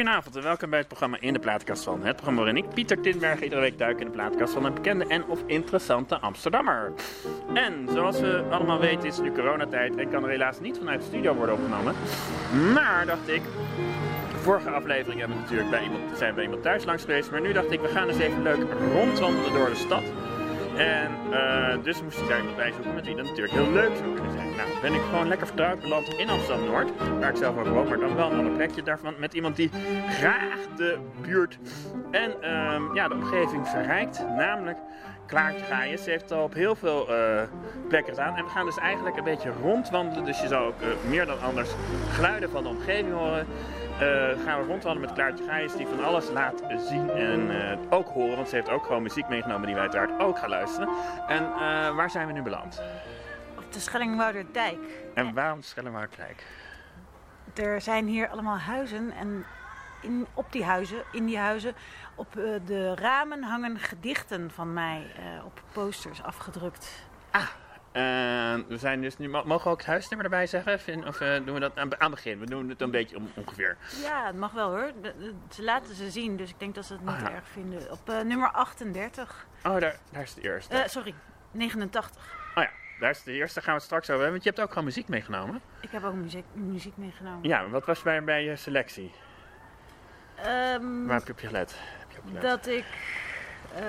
Goedenavond en welkom bij het programma In de Plaatkast van. Het programma waarin ik, Pieter Tinberg, iedere week duik in de plaatkast van een bekende en of interessante Amsterdammer. En zoals we allemaal weten is nu coronatijd en kan er helaas niet vanuit de studio worden opgenomen. Maar dacht ik, vorige aflevering hebben we natuurlijk bij iemand, zijn we bij iemand thuis langs geweest. Maar nu dacht ik, we gaan eens even leuk rondwandelen door de stad. En uh, dus moest ik daar iemand bij zoeken met wie dat natuurlijk heel leuk zou kunnen zijn. Nou, ben ik gewoon lekker vertrouwd beland in Amsterdam-Noord, waar ik zelf ook woon, maar dan wel een ander plekje daarvan. Met iemand die graag de buurt en uh, ja, de omgeving verrijkt, namelijk Klaartje Gaaien. Ze heeft al op heel veel uh, plekken gedaan. En we gaan dus eigenlijk een beetje rondwandelen. Dus je zal ook uh, meer dan anders geluiden van de omgeving horen. Uh, gaan we rondwandelen met Klaartje Gijs die van alles laat zien en uh, ook horen. Want ze heeft ook gewoon muziek meegenomen die wij uiteraard ook gaan luisteren. En uh, waar zijn we nu beland? Op de Schellingwouderdijk. En waarom Schellingwouderdijk? Er zijn hier allemaal huizen en in, op die huizen, in die huizen, op de ramen hangen gedichten van mij op posters afgedrukt. Ah, uh, we zijn dus nu, mogen we ook het huisnummer erbij zeggen? Of uh, doen we dat aan, aan het begin? We doen het een beetje om, ongeveer. Ja, het mag wel hoor. Ze laten ze zien, dus ik denk dat ze het niet oh, ja. erg vinden. Op uh, nummer 38. Oh, daar, daar is de eerste. sorry, 89. Oh ja, daar is de eerste. Gaan we het straks over hebben. Want je hebt ook gewoon muziek meegenomen. Ik heb ook muziek, muziek meegenomen. Ja, wat was bij, bij je selectie? Um, Waar heb je op gelet? Heb je op gelet? Dat ik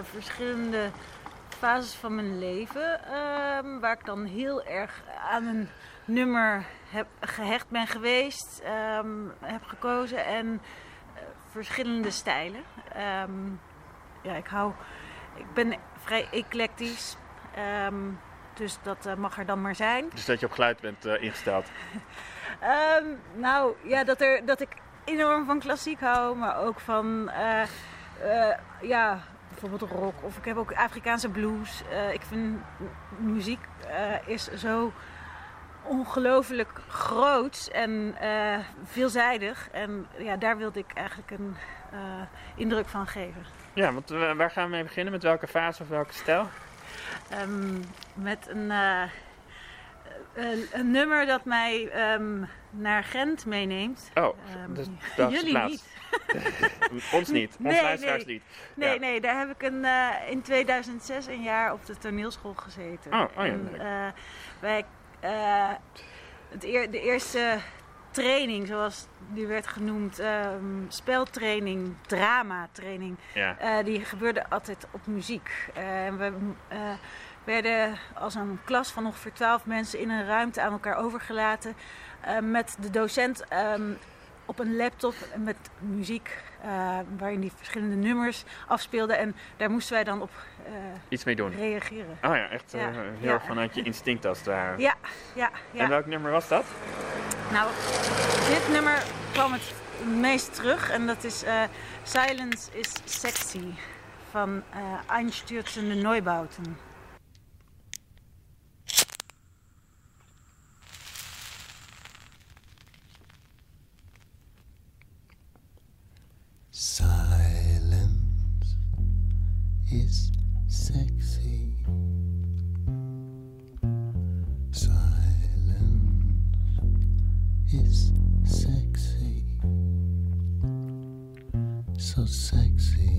verschillende fases van mijn leven. Um, waar ik dan heel erg aan een nummer heb, gehecht ben geweest. Um, heb gekozen. En uh, verschillende stijlen. Um, ja, ik hou... Ik ben vrij eclectisch. dus dat uh, mag er dan maar zijn. Dus dat je op geluid bent uh, ingesteld? nou, ja, dat, er, dat ik enorm van klassiek hou. Maar ook van... ja, bijvoorbeeld rock of ik heb ook Afrikaanse blues. Uh, ik vind muziek uh, is zo ongelooflijk groot en uh, veelzijdig. En ja, daar wilde ik eigenlijk een indruk van geven. Ja, want waar gaan we mee beginnen? Met welke fase of welke stijl? Um, met een, een, een, nummer dat mij um, naar Gent meeneemt. Oh, um, dus dat jullie plaats. niet. Ons niet, ons nee, luisteraars nee. niet. Nee, ja. nee, daar heb ik een, uh, in 2006 een jaar op de toneelschool gezeten. Oh, oh ja, en, uh, uh, het eer, de eerste training, zoals die werd genoemd, um, speltraining, dramatraining, ja. die gebeurde altijd op muziek. En we werden als een klas van ongeveer twaalf mensen in een ruimte aan elkaar overgelaten. met de docent um, op een laptop met muziek uh, waarin die verschillende nummers afspeelden. En daar moesten wij dan op uh, iets mee doen. reageren. Oh ja, echt uh, Ja. heel Ja. erg vanuit je instinct als het ware. Ja, ja, ja. En welk nummer was dat? Nou, dit nummer kwam het meest terug en dat is eh, Silence is Sexy van eh Einstürzende Neubauten. Silence is sexy. Silence is sexy. So sexy.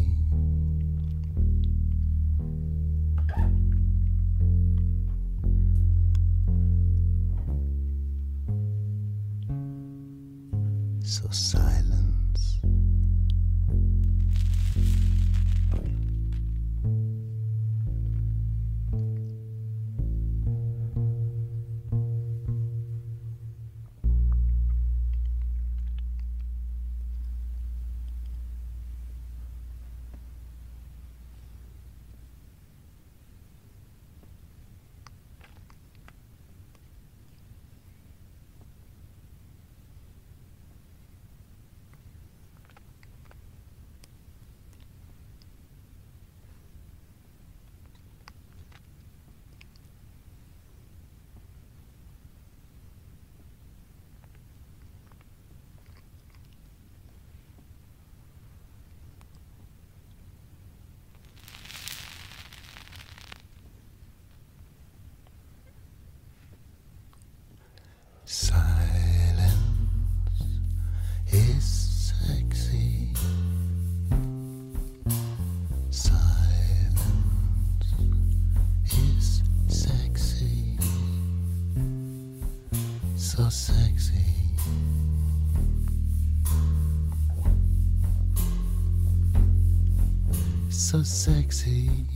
Sexy.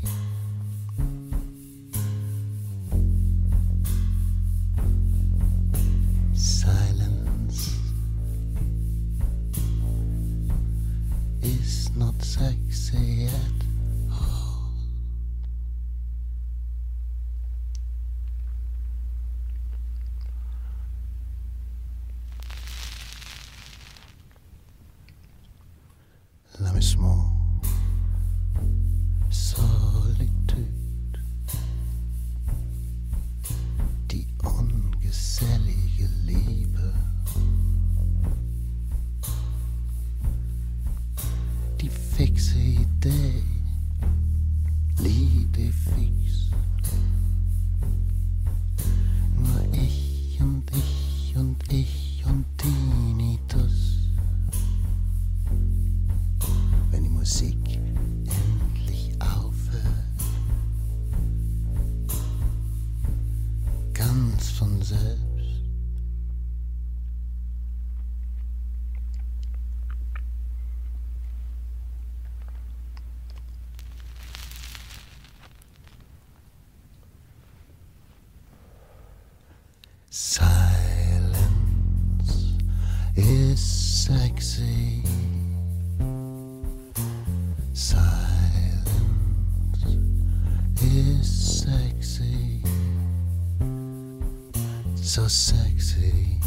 So sexy.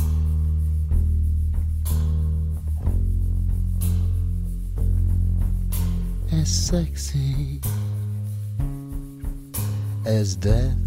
As sexy as death.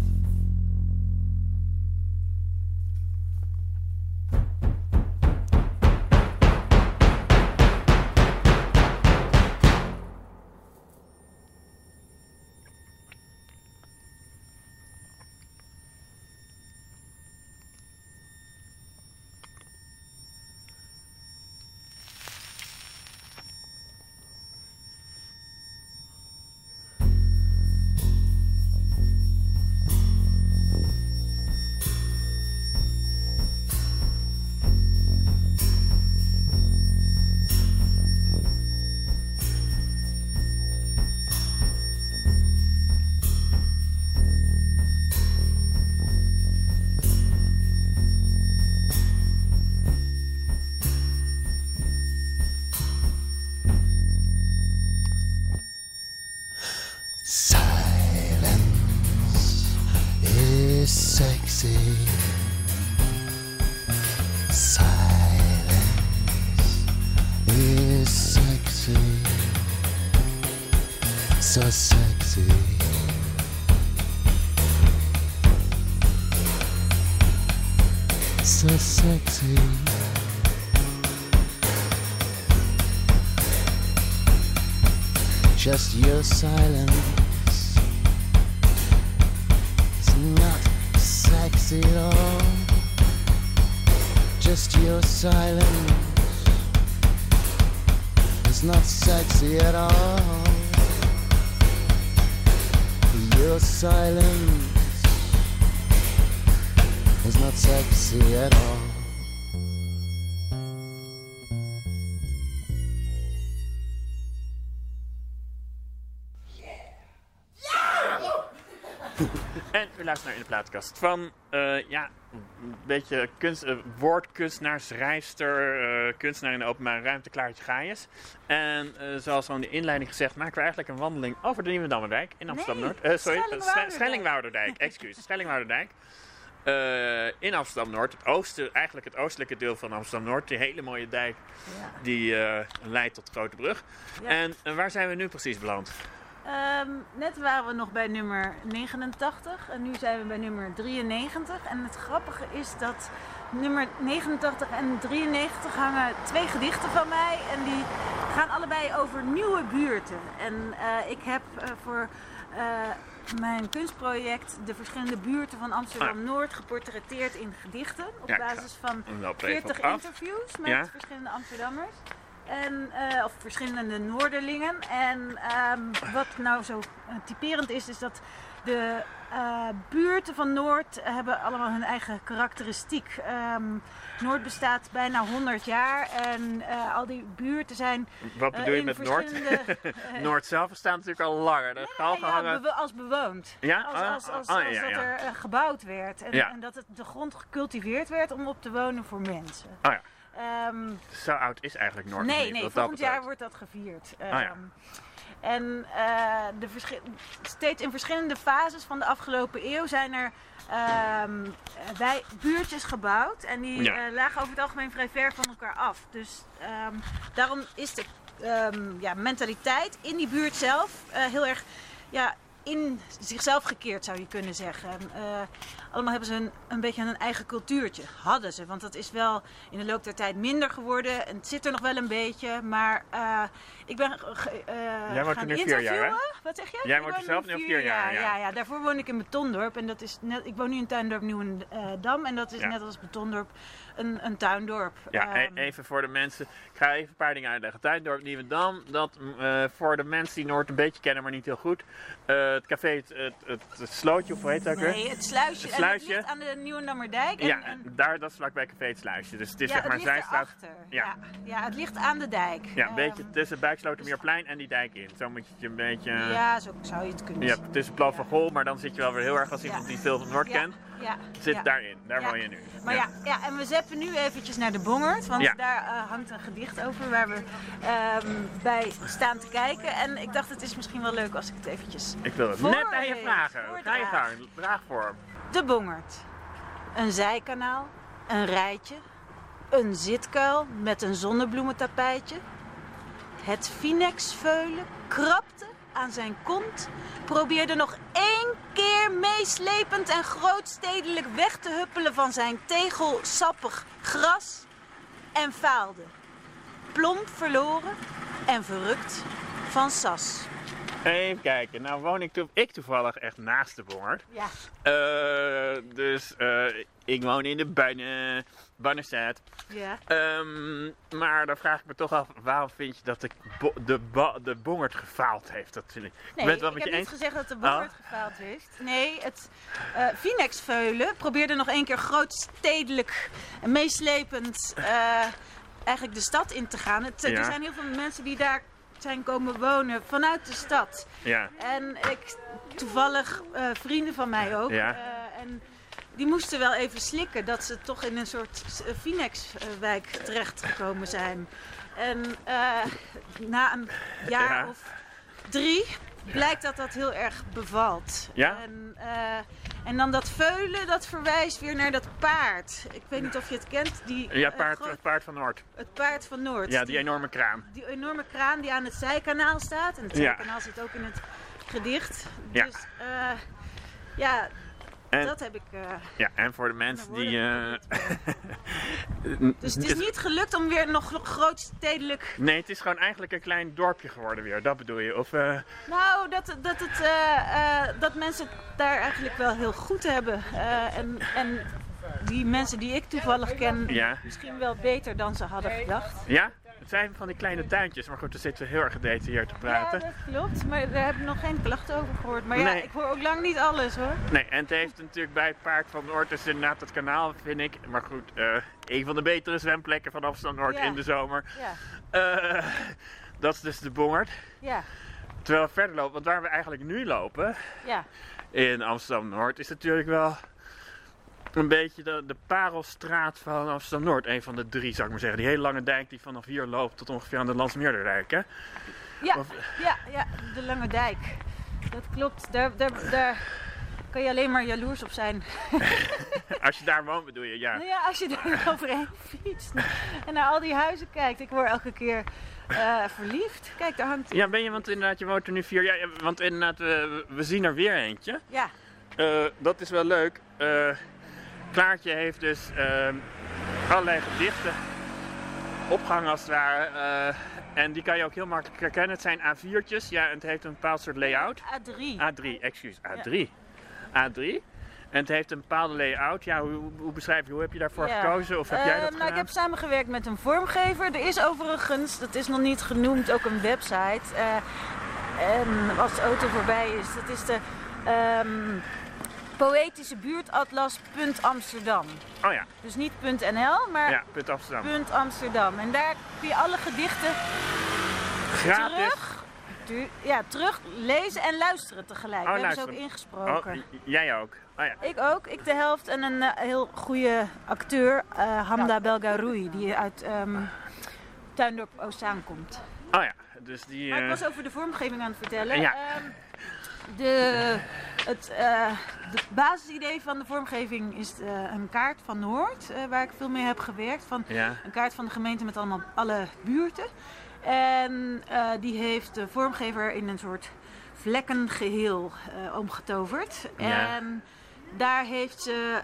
Just your silence is not sexy at all. Just your silence is not sexy at all. Your silence is not sexy at all. En u luistert naar In de Plaatkast van, eh, ja, een beetje kunst, eh, kunstenaar in de openbare ruimte, Klaartje Gaius. En zoals al in de inleiding gezegd, maken we eigenlijk een wandeling over de Nieuwe Dammerdijk in Amsterdam-Noord. Nee, sorry, Schellingwouderdijk. Sche- Schellingwouderdijk, excuus, Schellingwouderdijk. Eh, in Amsterdam-Noord, het oosten, eigenlijk het oostelijke deel van Amsterdam-Noord. Die hele mooie dijk Ja. die leidt tot Grote Brug. Ja. En waar zijn we nu precies beland? Ehm, net waren we nog bij nummer 89 en nu zijn we bij nummer 93. En het grappige is dat nummer 89 en 93 hangen twee gedichten van mij. En die gaan allebei over nieuwe buurten. En eh, ik heb eh, voor eh, mijn kunstproject de verschillende buurten van Amsterdam-Noord geportretteerd in gedichten. Op Ja, basis van hem lopen even 40 op af. interviews met Ja. verschillende Amsterdammers. En, eh, of verschillende Noorderlingen. En ehm, wat nou zo eh, typerend is, is dat de eh, buurten van Noord hebben allemaal hun eigen karakteristiek. Ehm, Noord bestaat bijna 100 jaar en al die buurten zijn. Wat bedoel je met Noord? verschillende, Noord zelf bestaat natuurlijk al langer. Ja, hangen... bewo- als bewoond. Ja? Als, Ah, als, als, ah, ja, dat er gebouwd werd en, en dat het, de grond gecultiveerd werd om op te wonen voor mensen. Oh Ehm, Zo oud is eigenlijk Noord nee, nee, volgend jaar wordt dat gevierd. Ah, ja. Ehm, En eh, de steeds in verschillende fases van de afgelopen eeuw zijn er ehm, wij, buurtjes gebouwd. En die Ja. eh, lagen over het algemeen vrij ver van elkaar af. Dus daarom is de ja, mentaliteit in die buurt zelf eh, heel erg ja, in zichzelf gekeerd, zou je kunnen zeggen. Eh, allemaal hebben ze een, een beetje een eigen cultuurtje. Hadden ze, want dat is wel in de loop der tijd minder geworden. En het zit er nog wel een beetje. Maar eh, ik ben ge- eh, Jij woont er nu vier jaar, hè? Wat zeg jij? Jij Ik woont er zelf nu al vier jaar, ja. ja. ja. Daarvoor woon ik in Betondorp. En dat is net, ik woon nu in Tuindorp Nieuwendam. En dat is Ja. net als Betondorp een, een tuindorp. Ja, e- Ehm, even voor de mensen. Ik ga even een paar dingen uitleggen. Tuindorp Nieuwendam, dat voor de mensen die Noord een beetje kennen, maar niet heel goed. Het café, het, het, het, het slootje, of hoe heet dat ook? Nee, het sluisje. Het sluisje. ligt aan de Nieuwendammerdijk. En, Ja, en- daar, dat is vlakbij Café het Sluisje. Dus het is ja, zeg maar het ligt Zijstraat. Ja. Ja. Ja, het ligt aan de dijk. Ja, een beetje Ehm, tussen Buikslotermeerplein en die dijk in. Zo moet je het een beetje... Ja, zo zou je het kunnen Ja, zien. tussen Plan van Gol, maar dan zit je wel weer heel erg als iemand die veel van Noord kent. Ja, Zit ja. daarin, daar woon je nu. Maar ja, ja, en we zeppen nu eventjes naar de Bongert, want daar eh, hangt een gedicht over waar we ehm, bij staan te kijken. En ik dacht, het is misschien wel leuk als ik het eventjes... Ik wil het net aan je vragen. Ga je gang, draag voor. De Bongert. Een zijkanaal, een rijtje, een zitkuil met een zonnebloementapijtje. Het Finex-veulen krabde aan zijn kont, probeerde nog één keer meeslepend en grootstedelijk weg te huppelen van zijn tegelsappig gras en faalde. Plomp verloren en verrukt van sas. Even kijken, nou woon ik, to ik toevallig echt naast de Bongert. Ja, Eh, dus eh, ik woon in de Buinen, Buinenstad. ja. Ehm, maar dan vraag ik me toch af, waarom vind je dat de, bo- de, de Bongert gefaald heeft? Dat vind ik. Nee, ik heb niet eens. gezegd dat de Bongert gefaald heeft. Nee, het eh Finex-veulen probeerde nog één keer grootstedelijk en meeslepend eh, eigenlijk de stad in te gaan. Het, Ja. Er zijn heel veel mensen die daar zijn komen wonen vanuit de stad. Ja, En ik, toevallig eh, vrienden van mij ook. Ja. en die moesten wel even slikken dat ze toch in een soort eh, Finex-wijk terechtgekomen zijn. En eh, na een jaar Ja. of drie blijkt dat dat heel erg bevalt. Ja? En, eh, en dan dat veulen, dat verwijst weer naar dat paard. Ik weet niet of je het kent. Die, ja eh, paard, groot- paard van Noord. het paard van Noord. Ja, die enorme kraan. die enorme kraan die aan het zijkanaal staat. En het Ja. zijkanaal zit ook in het gedicht. Ja. Dus eh, ja, En, dat heb ik. eh, ja, en voor de mensen die... eh, dus het is niet gelukt om weer nog grootstedelijk. Nee, het is gewoon eigenlijk een klein dorpje geworden weer, dat bedoel je? Of, eh, Nou, dat, dat, het, dat mensen het daar eigenlijk wel heel goed hebben. En, en die mensen die ik toevallig ken, Ja. misschien wel beter dan ze hadden gedacht. ja? Het zijn van die kleine tuintjes, maar goed, dan zitten we heel erg gedetailleerd te Ja, praten. dat klopt. Maar daar heb ik nog geen klachten over gehoord. Maar ja, ik hoor ook lang niet alles hoor. Nee, en het heeft natuurlijk bij het Paard van Noord, dus inderdaad het kanaal, vind ik. Maar goed, eh, een van de betere zwemplekken van Amsterdam Noord Ja. in de zomer. Ja, Eh, dat is dus de Bongert. ja, Terwijl we verder lopen, want waar we eigenlijk nu lopen, ja. in Amsterdam Noord, is natuurlijk wel een beetje de, de parelstraat van Amsterdam Noord. Een van de drie, zou ik maar zeggen. Die hele lange dijk die vanaf hier loopt tot ongeveer aan de Landsmeerderdijk. Hè? Ja, Of- ja, ja, de Lange Dijk. Dat klopt. Daar, daar, daar kan je alleen maar jaloers op zijn. Als je daar woont, bedoel je, ja. Nou ja, als je daar overheen fietst en naar al die huizen kijkt. Ik word elke keer eh, verliefd. Kijk, daar hangt... Ja, ben je, want inderdaad, je woont er nu vier jaar. Ja, want inderdaad, we, we zien er weer eentje. Ja, Eh, dat is wel leuk. Eh, Klaartje heeft dus ehm, allerlei gedichten opgehangen als het ware. Eh, en die kan je ook heel makkelijk herkennen. Het zijn A4'tjes. Ja, en het heeft een bepaald soort layout. A3. A3, excuus. A3. A3. En het heeft een bepaalde layout. Ja, hoe, hoe- beschrijf je? Hoe heb je daarvoor Ja. gekozen? Of heb jij dat nou, gedaan? ik heb samengewerkt met een vormgever. Er is overigens, dat is nog niet genoemd, ook een website. Eh, en als de auto voorbij is, dat is de ehm, poëtische buurtatlas.amsterdam. Oh ja, Dus niet .nl, maar ja, punt Amsterdam. Punt Amsterdam. En daar kun je alle gedichten Gratis. terug, tu- ja, terug lezen en luisteren tegelijk. Oh, We hebben ze ook ingesproken. Oh, jij ook. Oh ja. Ik ook, ik de helft. En een eh, heel goede acteur, eh, Hamda Belgaroui, die uit ehm Tuindorp Oostzaan komt. Oh ja, dus die... Maar ik eh, was over de vormgeving aan het vertellen. Ja. Ehm, de, het eh, de basisidee van de vormgeving is eh, een kaart van Noord, eh, waar ik veel mee heb gewerkt. Van Ja, een kaart van de gemeente met allemaal alle buurten. En die heeft de vormgever in een soort vlekkengeheel eh omgetoverd. Ja. En daar heeft ze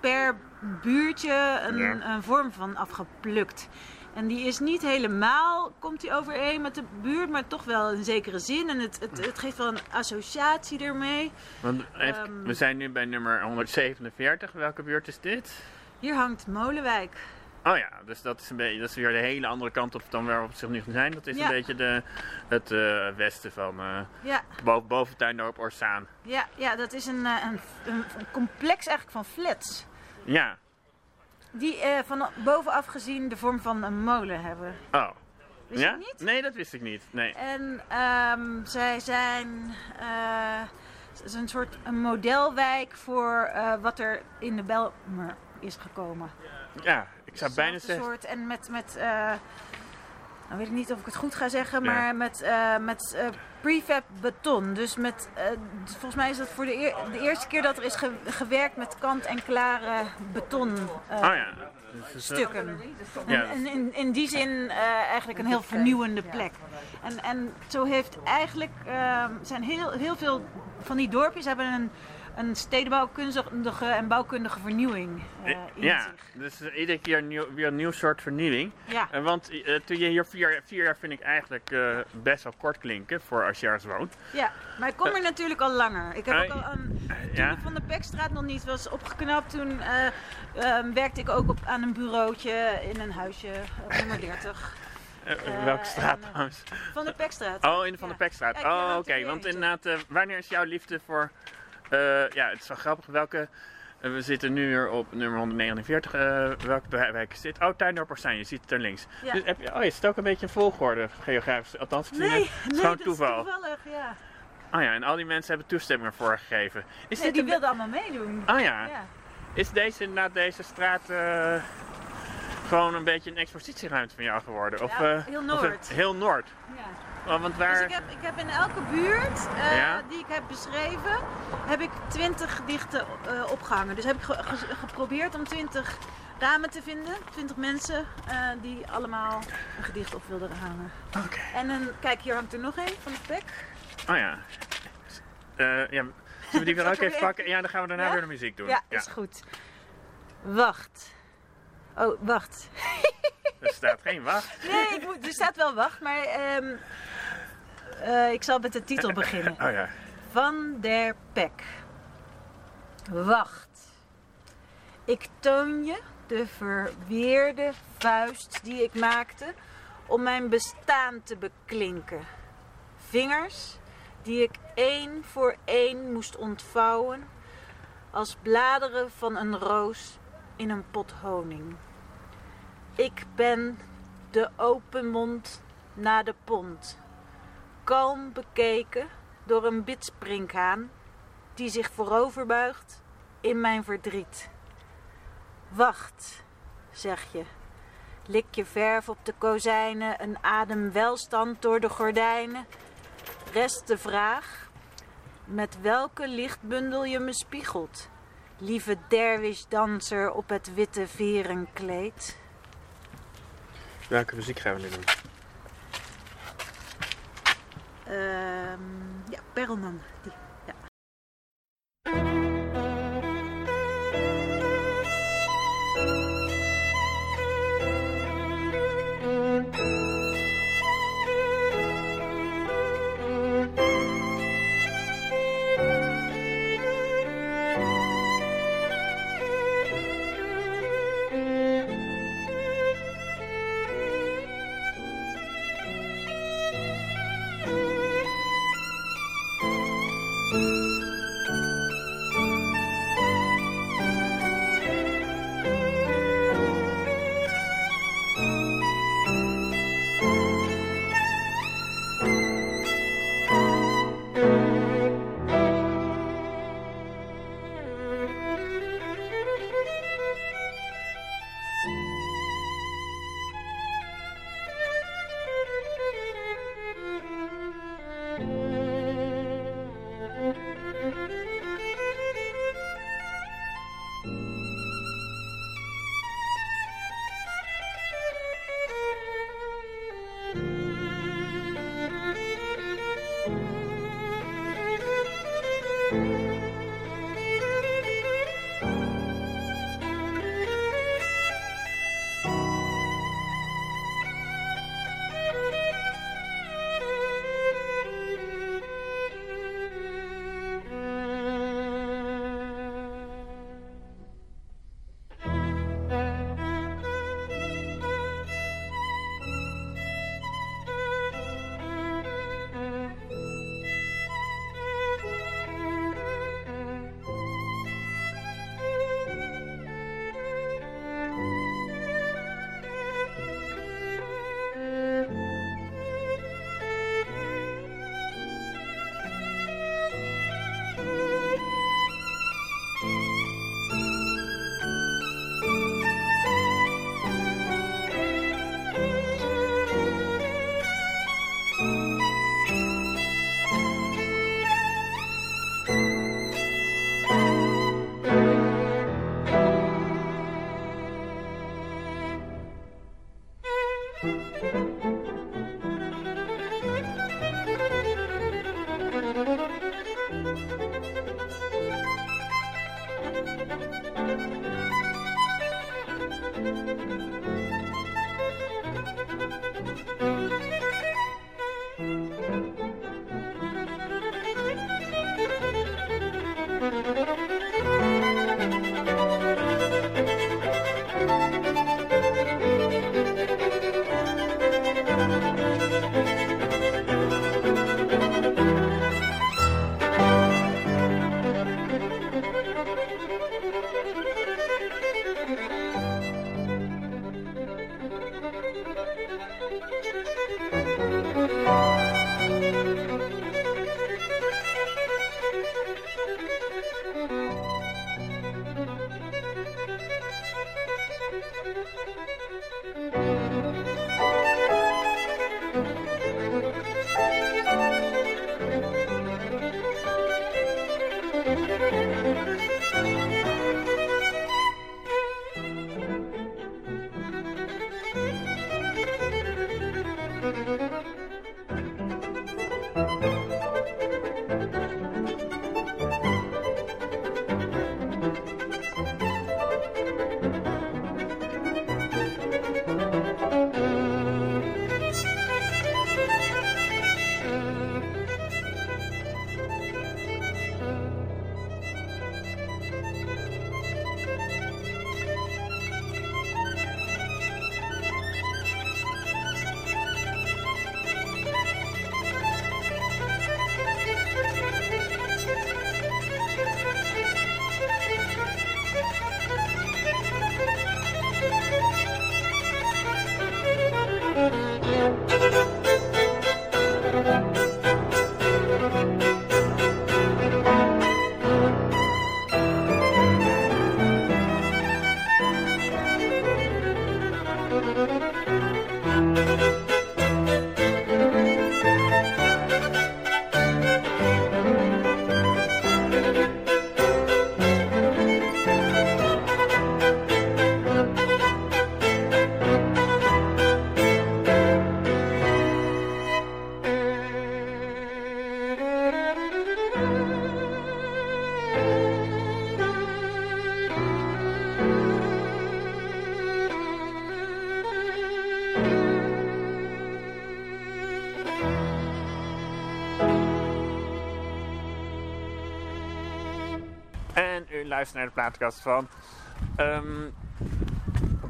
per buurtje een, Ja. een vorm van afgeplukt. En die is niet helemaal, komt die overeen met de buurt, maar toch wel in zekere zin. En het, het, het geeft wel een associatie ermee. want even- Ehm. we zijn nu bij nummer 147. Welke buurt is dit? Hier hangt Molenwijk. Oh ja, dus dat is, een beetje, dat is weer de hele andere kant op dan waar we op zich nu zijn. Dat is Ja. een beetje de, het eh, westen van uh, Ja, boven, boven Tuindorp Orsaan. ja, ja dat is een, eh, een, een, een complex eigenlijk van flats. Ja, Die eh, van bovenaf gezien de vorm van een molen hebben. oh. Wist ja? je niet? Nee, dat wist ik niet. Nee. En ehm, zij zijn eh, het is een soort een modelwijk voor eh, wat er in de Belmer is gekomen. Ja, ik zou bijna Hetzelfde zeggen... soort en met, met eh, nou weet ik niet of ik het goed ga zeggen, Ja. maar met, eh, met eh, prefab beton. Dus met, eh, volgens mij is dat voor de, eer- de eerste keer dat er is ge- gewerkt met kant-en-klare beton. Oh ja. Dus, eh, stukken. Ja. En, en in, in die zin eigenlijk een heel vernieuwende plek. En, en zo heeft eigenlijk, zijn heel, heel veel van die dorpjes hebben een, een stedenbouwkundige en bouwkundige vernieuwing eh, in ja, zich. dus eh, iedere keer nieuw, weer een nieuw soort vernieuwing. Ja. Eh, want eh, toen je hier vier, vier jaar vind ik eigenlijk eh, best wel kort klinken voor als je ergens woont. ja, maar ik kom er natuurlijk al langer. Ik heb Eh, ook al aan, toen ja. ik van de Pekstraat nog niet was opgeknapt, toen eh, ehm, werkte ik ook op, aan een bureautje in een huisje op nummer 30 Eh, Eh, welke straat en, eh, trouwens? van de Pekstraat. Oh, in de Van Ja. de Pekstraat. Ja, Oh, oké. het Want inderdaad, eh, wanneer is jouw liefde voor... eh, ja, het is wel grappig. Welke... eh, we zitten nu weer op nummer 149. eh, welke wijk is dit? Oh, Tuindorp. Je ziet het er links. Ja. Dus heb je, oh, je zit ook een beetje in volgorde geografisch. Althans, het is Nee, het nee, is gewoon toeval. is toevallig, ja. Oh ja, en al die mensen hebben toestemming ervoor gegeven. Is Nee, dit die een... wilden allemaal meedoen. Oh ja. Ja. Is deze inderdaad deze straat gewoon een beetje een expositieruimte van jou geworden? Of, Ja, heel of een- Noord. heel Noord. Ja. Want waar... Dus ik heb, ik heb in elke buurt eh, Ja? die ik heb beschreven, heb ik 20 gedichten eh, opgehangen. Dus heb ik ge- ge- geprobeerd om 20 ramen te vinden, 20 mensen eh, die allemaal een gedicht op wilden hangen. Oké. En dan, kijk, hier hangt er nog één van de pek. Oh ja. Ja. Zullen we die weer Zal ook even pakken? Ja, dan gaan we daarna Ja? weer de muziek doen. Ja, is goed. Wacht. Oh, wacht. Er staat geen wacht. Nee, ik moet, er staat wel wacht, maar ehm, eh, ik zal met de titel beginnen. Oh ja. Van der Pek. Wacht. Ik toon je de verweerde vuist die ik maakte om mijn bestaan te beklinken. Vingers die ik één voor één moest ontvouwen als bladeren van een roos in een pot honing. Ik ben de open mond na de pont, kalm bekeken door een bitsprinkhaan die zich voorover buigt in mijn verdriet. Wacht, zeg je. Lik je verf op de kozijnen, een adem welstand door de gordijnen. Rest de vraag met welke lichtbundel je me spiegelt. Lieve derwish-danser op het witte verenkleed. Welke muziek gaan we nu doen? Ehm ja, Perlman. Die. Ja. Luistert naar de plaatkast van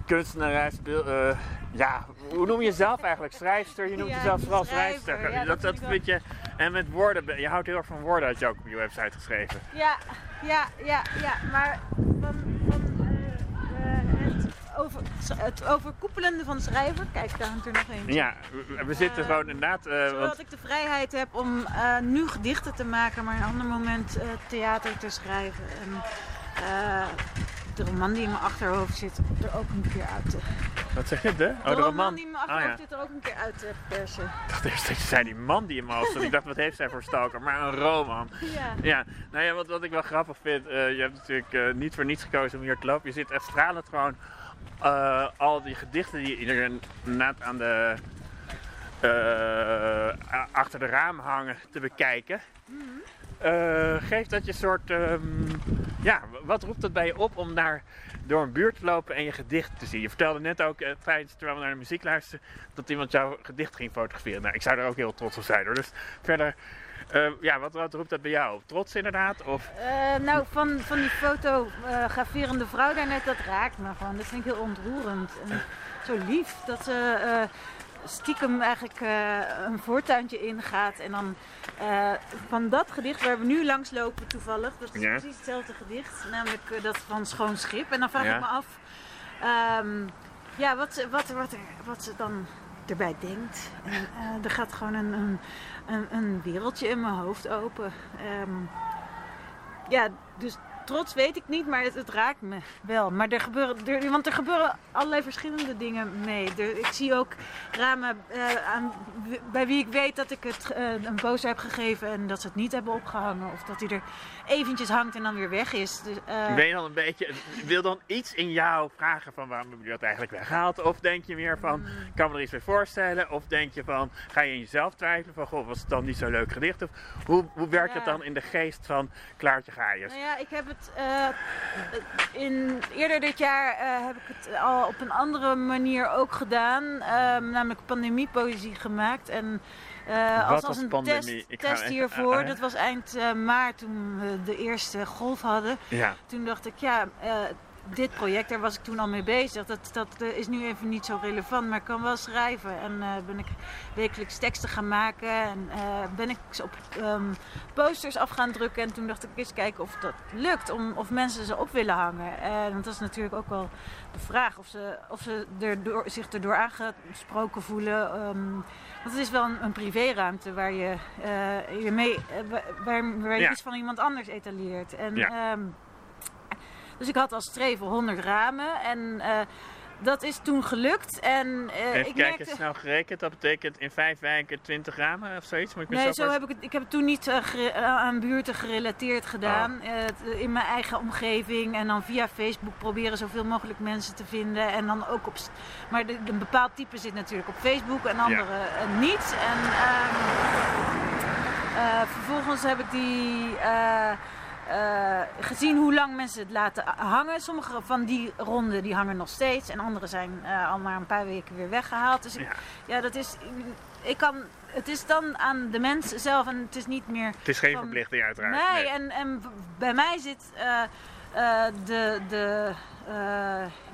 kunstenares, eh, ja, hoe noem je jezelf eigenlijk? Schrijfster? Je noemt Ja, jezelf vooral schrijfster. Ja, dat, dat dat vind je, en met woorden, je houdt heel erg van woorden, had je ook op je website geschreven. Ja, ja, ja, ja. Maar van, van eh, eh, het, het overkoepelende van schrijven, kijk, daar hangt er nog één. Ja, we, we zitten Eh, gewoon inderdaad, eh, Zodat want, ik de vrijheid heb om eh, nu gedichten te maken, maar een ander moment theater te schrijven. En de roman die in mijn achterhoofd zit, er ook een keer uit te... wat zeg je, de? Oh, de, de roman. die in mijn Ah achterhoofd ja. zit, er ook een keer uit te persen. Ik dacht eerst dat je zei die man die in mijn hoofd zat. Ik dacht, wat heeft zij voor stalker? Maar een roman. Ja. Ja, nou ja, wat, wat ik wel grappig vind, je hebt natuurlijk niet voor niets gekozen om hier te lopen. Je zit echt stralend gewoon eh, al die gedichten die er inderdaad aan de, eh, achter de raam hangen te bekijken. Eh, geeft dat je soort, ehm, ja, wat roept dat bij je op om daar door een buurt te lopen en je gedicht te zien? Je vertelde net ook, tijdens, terwijl we naar de muziek luisterden, dat iemand jouw gedicht ging fotograferen. Nou, ik zou er ook heel trots op zijn hoor. Dus verder, eh, ja, wat, wat roept dat bij jou? Trots inderdaad? Of, Eh, nou, van, van die fotograferende vrouw daarnet, dat raakt me gewoon. Dat vind ik heel ontroerend. En zo lief dat ze eh, stiekem eigenlijk eh, een voortuintje ingaat. En dan eh, van dat gedicht waar we nu langs lopen toevallig, dat is Ja. precies hetzelfde gedicht. Namelijk eh, dat van Schoon Schip. En dan vraag Ja. ik me af, ehm, ja, wat, wat, wat, er- wat ze dan erbij denkt. En, eh, er gaat gewoon een, een, een, wereldje in mijn hoofd open. Ehm, ja, dus trots weet ik niet, maar het, het raakt me wel. Maar er gebeuren, er, want er gebeuren allerlei verschillende dingen mee. Er- ik zie ook ramen eh, aan, bij wie ik weet dat ik het eh, een poster heb gegeven en dat ze het niet hebben opgehangen. Of dat hij er eventjes hangt en dan weer weg is. Dus, ben je dan een beetje, wil dan iets in jou vragen van waarom heb je dat eigenlijk weggehaald? Of denk je meer van, Mm. ik kan me er iets bij voorstellen? Of denk je van, ga je in jezelf twijfelen van, goh, was het dan niet zo leuk gedicht? Of hoe, hoe werkt het Ja. dan in de geest van Klaartje Gaaiers? Nou ja, ik heb het eh, in, eerder dit jaar eh, heb ik het al op een andere manier ook gedaan. Ehm, namelijk pandemiepoëzie gemaakt. En eh, Wat als, als een pandemie? test, test even- hiervoor, ah. dat was eind eh, maart toen we de eerste golf hadden. Ja, Toen dacht ik, ja, eh, dit project, daar was ik toen al mee bezig. Dat, dat eh, is nu even niet zo relevant, maar ik kan wel schrijven. En eh, ben ik wekelijks teksten gaan maken. En eh, ben ik ze op ehm, posters af gaan drukken. En toen dacht ik eens kijken of dat lukt. Om, of mensen ze op willen hangen. En want dat is natuurlijk ook wel de vraag. Of ze, of ze er door, zich erdoor aangesproken voelen. ehm, want het is wel een, een privéruimte waar je, eh, je mee, eh, wa- waar, waar je Ja. iets van iemand anders etaleert. En, Ja. ehm, dus ik had als streven 100 ramen en eh, dat is toen gelukt. En eh, even ik kijken, merkte... snel gerekend. Dat betekent in vijf wijken 20 ramen of zoiets? Moet ik Nee, zo heb ik het. Ik heb het toen niet eh, aan buurten gerelateerd gedaan. Oh. In mijn eigen omgeving. En dan via Facebook proberen zoveel mogelijk mensen te vinden. En dan ook op. Maar een bepaald type zit natuurlijk op Facebook en andere niet. En ehm, eh, vervolgens heb ik die. Eh, gezien hoe lang mensen het laten hangen. Sommige van die ronden die hangen nog steeds. En andere zijn eh, al maar een paar weken weer weggehaald. Dus ik, Ja. dat is. Ik kan, het is dan aan de mens zelf en het is niet meer. Het is geen van- verplichting uiteraard. Nee, En, en bij mij zit eh, eh, de, de eh,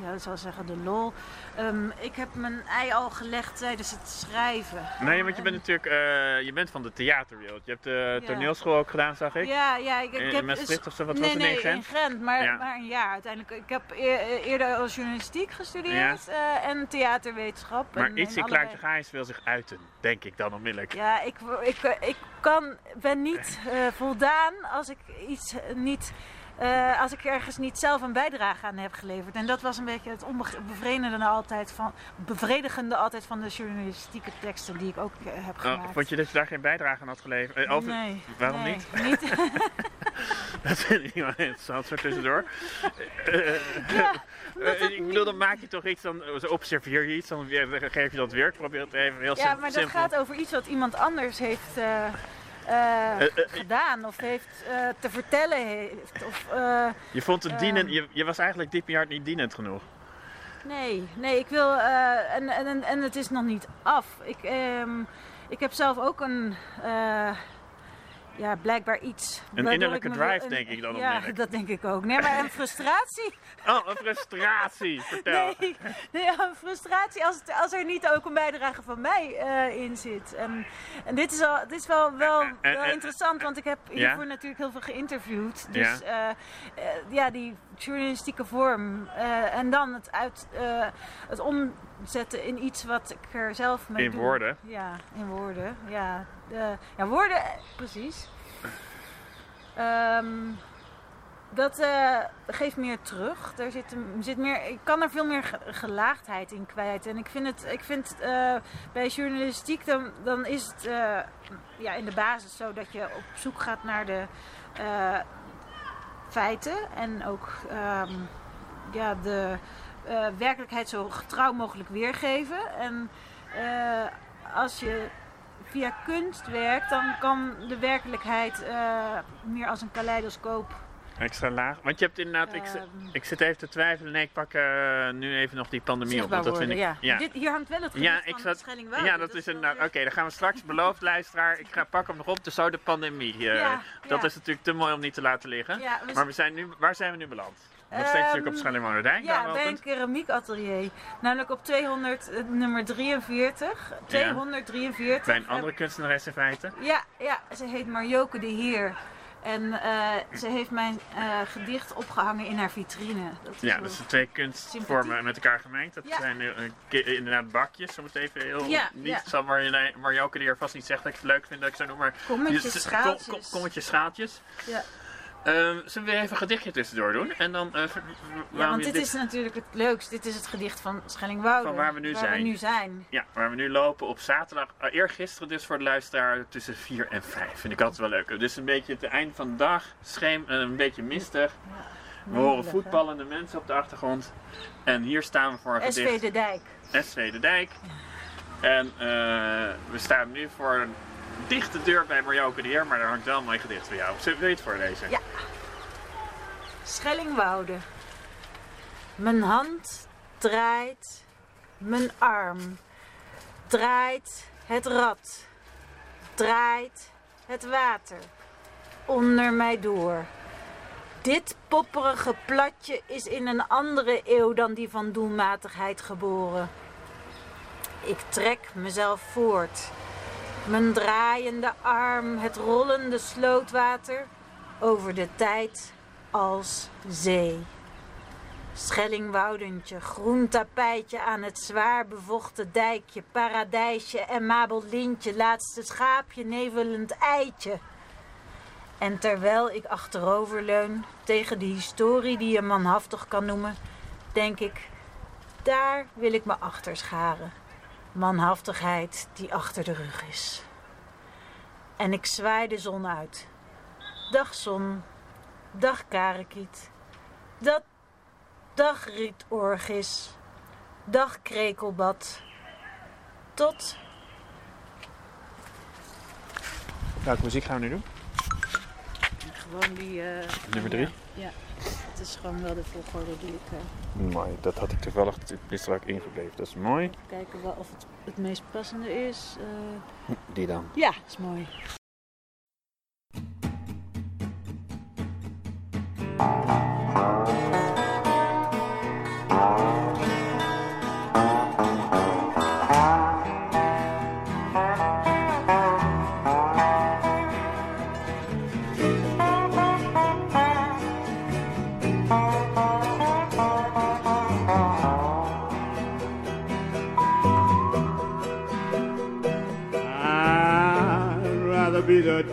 ja, ik zou zeggen, de lol. Ehm, ik heb mijn ei al gelegd tijdens het schrijven. Nee, want je bent En- natuurlijk eh, je bent van de theaterwereld. Je hebt de Ja. toneelschool ook gedaan, zag ik. Ja, ja, ik, ik In- in heb Maastricht of zo, wat nee, was het, in nee, Gent? in Gent, maar, Ja. maar een jaar uiteindelijk. Ik heb eer- eerder als journalistiek gestudeerd en theaterwetenschap. Maar en, iets in Klaartje Gaais wil zich uiten, denk ik dan onmiddellijk. Ja, ik, ik, ik kan, ben niet voldaan als ik iets niet. Eh, als ik ergens niet zelf een bijdrage aan heb geleverd. En dat was een beetje het onbevredigende altijd van, bevredigende altijd van de journalistieke teksten die ik ook eh, heb Oh, gemaakt. vond je dat je daar geen bijdrage aan had geleverd? Eh, Nee. Waarom nee, niet? niet? Dat vind ik wel interessant, zo tussendoor. Ja, ik bedoel, dan maak je toch iets, dan observeer je iets, dan geef je dat weer. Ik probeer het even heel ja, sim- maar dat simpel. gaat over iets wat iemand anders heeft gedaan of heeft eh, te vertellen heeft. Of, eh, Je vond het dienend, je, je was eigenlijk diep in je hart niet dienend genoeg. Nee, nee, ik wil. eh, en, en, en- het is nog niet af. Ik, ehm, ik heb zelf ook een. eh, ja, blijkbaar iets. Een innerlijke me drive, denk ik dan Ja, dat denk ik ook. Nee, maar een frustratie. Oh, een frustratie. Vertel. Nee, nee ja, een frustratie als, het, als er niet ook een bijdrage van mij eh, in zit. En, en dit is, al, dit is wel, wel, En- en- wel interessant, want ik heb Ja? hiervoor natuurlijk heel veel geïnterviewd. Ja. Dus eh, eh, ja, die journalistieke vorm. eh, en dan het, uit, eh, het omzetten in iets wat ik er zelf mee In doe. woorden? Ja, in woorden. Ja, ja woorden, precies. Ehm, dat eh, geeft meer terug. Er zit, zit meer, ik kan er veel meer ge- gelaagdheid in kwijt. En ik vind het, ik vind, eh, bij journalistiek, dan, dan is het eh, ja, in de basis zo dat je op zoek gaat naar de feiten. En ook ehm, ja, de werkelijkheid zo getrouw mogelijk weergeven. En als je via kunst werkt, dan kan de werkelijkheid eh, meer als een kaleidoscoop. Extra laag. Want je hebt inderdaad... Ik, ehm, ik zit even te twijfelen. Nee, ik pak eh, nu even nog die pandemie op. Want dat vind ik... ja. Dit, hier hangt wel het Ja, ik. Ja, dat is een. Oké, dan gaan we straks. Beloofd, luisteraar. Ik ga pak hem nog op. Dus zo de pandemie. Ja, dat is natuurlijk te mooi om niet te laten liggen. Maar we zijn nu, waar zijn we nu beland? Nog steeds natuurlijk op Ehm, Schellingwoude Ja, bij een keramiekatelier. Namelijk op 200, eh, nummer 43. 243. Bij een andere kunstenares in feite. Ja, ja, ze heet Marjoke de Heer. En eh, ze heeft mijn eh, gedicht opgehangen in haar vitrine. Dat is Ja, dus de twee kunstvormen met elkaar gemengd. Dat Ja. zijn inderdaad bakjes. Om het even heel. Ja, niet, ja. zal Marjoke die er vast niet zegt dat ik het leuk vind dat ik zo noem. Maar Kommetjes, schaaltjes. kom- kom- kommetjes, schaaltjes. Ja. Ehm, zullen we weer even een gedichtje tussendoor doen? En dan. eh, Ja, want dit is natuurlijk het leukst. Dit is het gedicht van Schellingwoude. Van waar we nu zijn. we nu zijn. Ja, waar we nu lopen op zaterdag, uh, eergisteren dus voor de luisteraar, tussen 4 en 5. Vind ik altijd wel leuk. Dus een beetje het eind van de dag, scheem, eh, een beetje mistig. We horen voetballende mensen op de achtergrond. En hier staan we voor een SV gedicht. de Dijk. SV de Dijk. En eh, we staan nu voor een dichte deur bij Marjoke de Heer, maar daar hangt wel een mooi gedicht voor jou. Zullen we het voorlezen? Ja. Schellingwoude. Mijn hand draait, mijn arm draait het rad, draait het water onder mij door. Dit popperige platje is in een andere eeuw dan die van doelmatigheid geboren. Ik trek mezelf voort. Mijn draaiende arm, het rollende slootwater over de tijd als zee. Schellingwoudentje, groen tapijtje aan het zwaar bevochten dijkje, paradijsje en Mabel Lintje, laatste schaapje, nevelend eitje. En terwijl ik achteroverleun tegen de historie die je manhaftig kan noemen, denk ik, daar wil ik me achter scharen. Manhaftigheid die achter de rug is. En ik zwaai de zon uit. Dag zon, dag karekiet, dat, dag rietorgis, dag krekelbad. Tot Welke muziek gaan we nu doen? gewoon die. eh, Nummer drie? Ja, het is gewoon wel de volgorde die ik. eh, Mooi, dat had ik toevallig, ook ingebleven. Dat is mooi. kijken wel of het het meest passende is. eh. Die dan. ja, is mooi.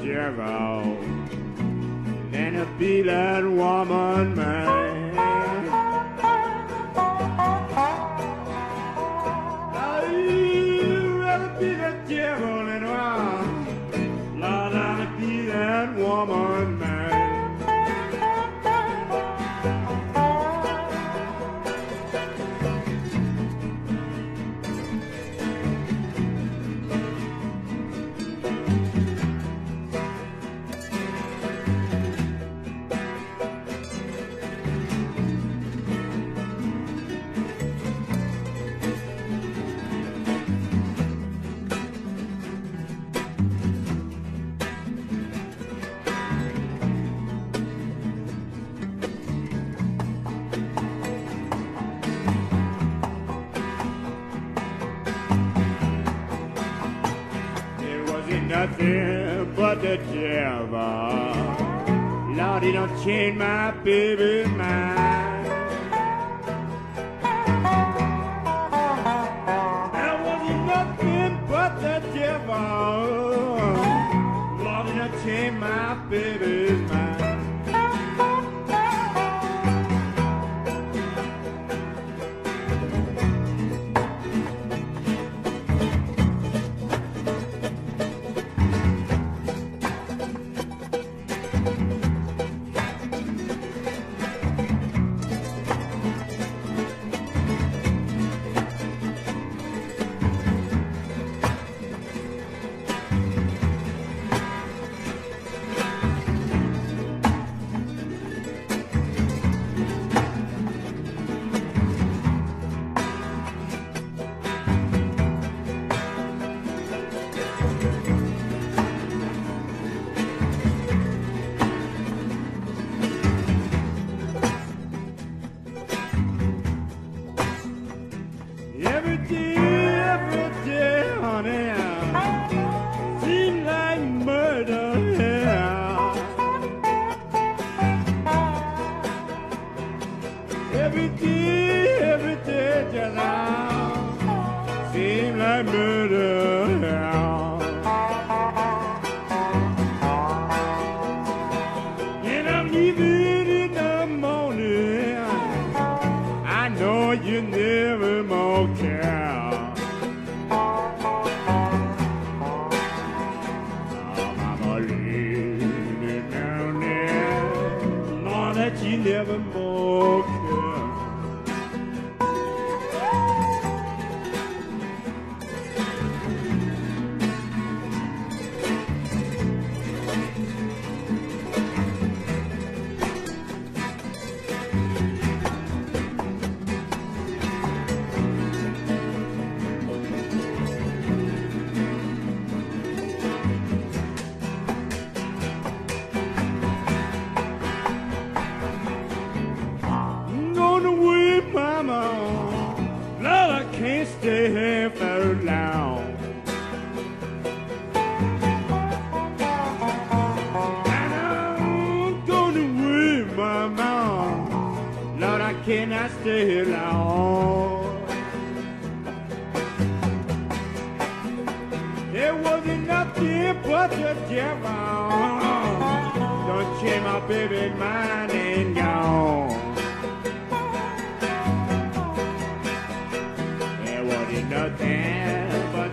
Gerald and a beaten woman. in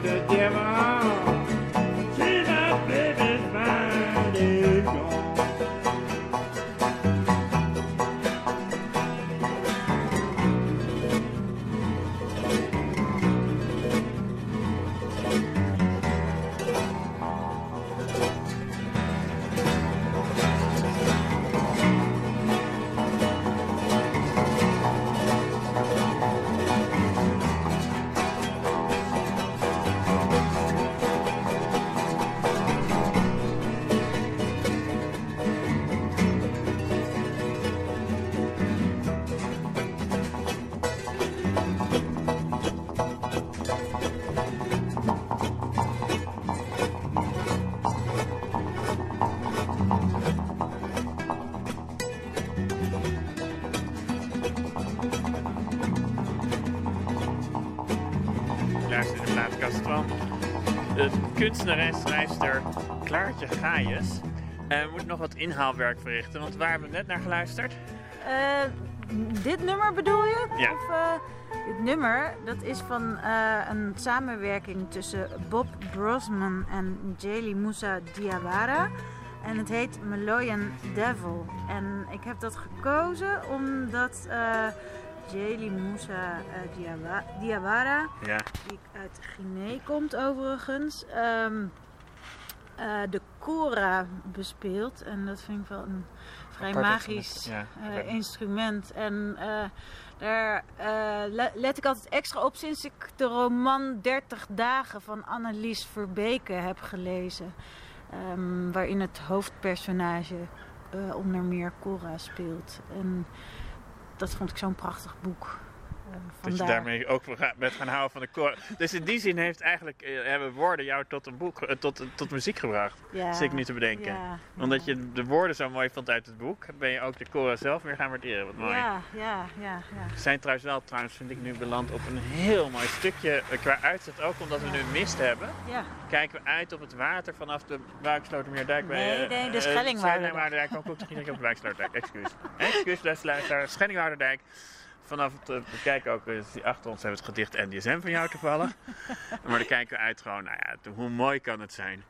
the devil. Kunstenares, schrijfster Klaartje Gaius. En we moeten nog wat inhaalwerk verrichten, want waar hebben we net naar geluisterd? Eh, dit nummer bedoel je? Ja. Of, eh, dit nummer dat is van eh, een samenwerking tussen Bob Brosman en Jaylee Moussa Diawara. En het heet Meloyan Devil. En ik heb dat gekozen omdat Jaylee Moussa uh, Diawa Diawara, Ja, die uit Guinea komt overigens, ehm, uh, de kora bespeelt. En dat vind ik wel een vrij Apart magisch instrument, ja, uh, apart. instrument. En daar le let ik altijd extra op sinds ik de roman 30 dagen van Annelies Verbeke heb gelezen. Um, waarin het hoofdpersonage onder meer Cora speelt. En dat vond ik zo'n prachtig boek. Dat je daarmee ook bent gaan houden van de koor. Dus in die zin heeft eigenlijk, eh, hebben woorden jou tot, een boek, eh, tot, tot muziek gebracht. ja. Zit ik nu te bedenken. Ja, Omdat ja. je de woorden zo mooi vond uit het boek, ben je ook de koren zelf weer gaan waarderen. Wat mooi. Ja, ja, ja, ja. We zijn trouwens wel, trouwens vind ik nu beland op een heel mooi stukje. eh, Qua uitzicht ook, omdat we nu mist hebben. ja. Kijken we uit op het water vanaf de Buikslotermeerdijk bij... Nee, eh, nee, de eh, Schellingwouderdijk. Schellingwouderdijk, ook ook op de Buiksloterdijk, excuus. Excuus, luisteraar. Schellingwouderdijk. Vanaf het eh, we kijken ook, eh, die achter ons hebben het gedicht NDSM van jou toevallig. maar dan kijken we uit gewoon, nou ja, hoe mooi kan het zijn.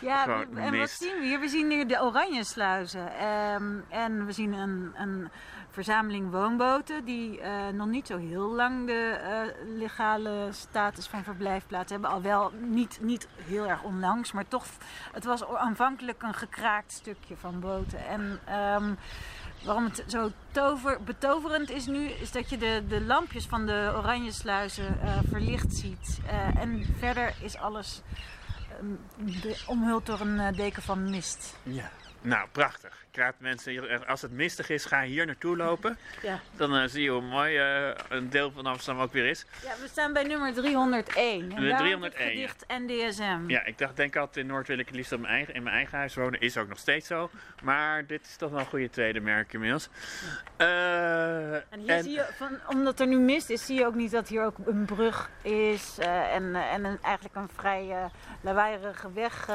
Ja, Gewoon en wat zien we hier? We zien hier de oranje sluizen. Ehm, en we zien een, een verzameling woonboten die eh, nog niet zo heel lang de legale status van verblijfplaats hebben. Al wel niet, niet heel erg onlangs, maar toch, het was aanvankelijk een gekraakt stukje van boten. En ehm, waarom het zo tover, betoverend is nu, is dat je de, de lampjes van de oranje sluizen eh, verlicht ziet. Eh, en verder is alles ehm, omhuld door een eh, deken van mist. Ja. Nou, prachtig. Ik raad mensen, als het mistig is, ga hier naartoe lopen. Ja. Dan eh, zie je hoe mooi eh, een deel van Amsterdam ook weer is. ja, we staan bij nummer 301. En De daar 301, het gedicht NDSM. Ja, ik dacht, denk altijd in Noord wil ik het liefst op mijn eigen, in mijn eigen huis wonen. Is ook nog steeds zo. Maar dit is toch wel een goede tweede merk inmiddels. Eh, En hier zie je, van, omdat er nu mist is, zie je ook niet dat hier ook een brug is. en en een, eigenlijk een vrij lawaaierige weg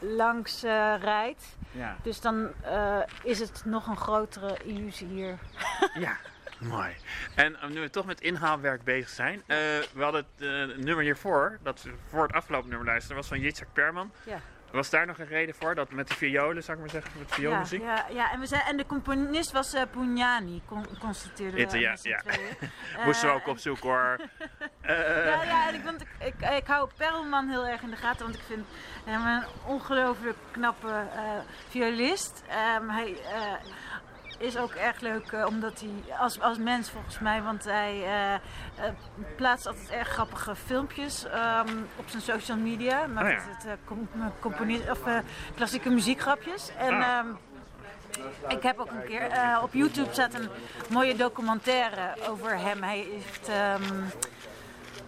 langs rijdt. Ja, Dus dan eh, is het nog een grotere illusie hier. ja, mooi. En eh, nu we toch met inhaalwerk bezig zijn. eh, we hadden het nummer hiervoor, dat we voor het afgelopen nummer luisteren, was van Yitzhak Perman. Ja. Was daar nog een reden voor? Dat met de violen, zou ik maar zeggen, met Ja, vioolmuziek? ja, ja, en, we zijn, en de componist was eh Pugnani, con, constateerden we Itte- ja, ja. tweeën. Moesten we Eh, ook opzoeken hoor. Eh, Ja, ja en ik, want ik, ik, ik hou Perlman heel erg in de gaten, want ik vind hem een ongelooflijk knappe eh, violist. Ehm, hij eh, is ook erg leuk eh, omdat hij, als, als mens volgens mij, want hij eh, eh, plaatst altijd erg grappige filmpjes ehm, op zijn social media. Met Oh ja. het, com- componi- of, klassieke muziekgrapjes. En, Ah. ehm, ik heb ook een keer op YouTube staat een mooie documentaire over hem. Hij heeft ehm,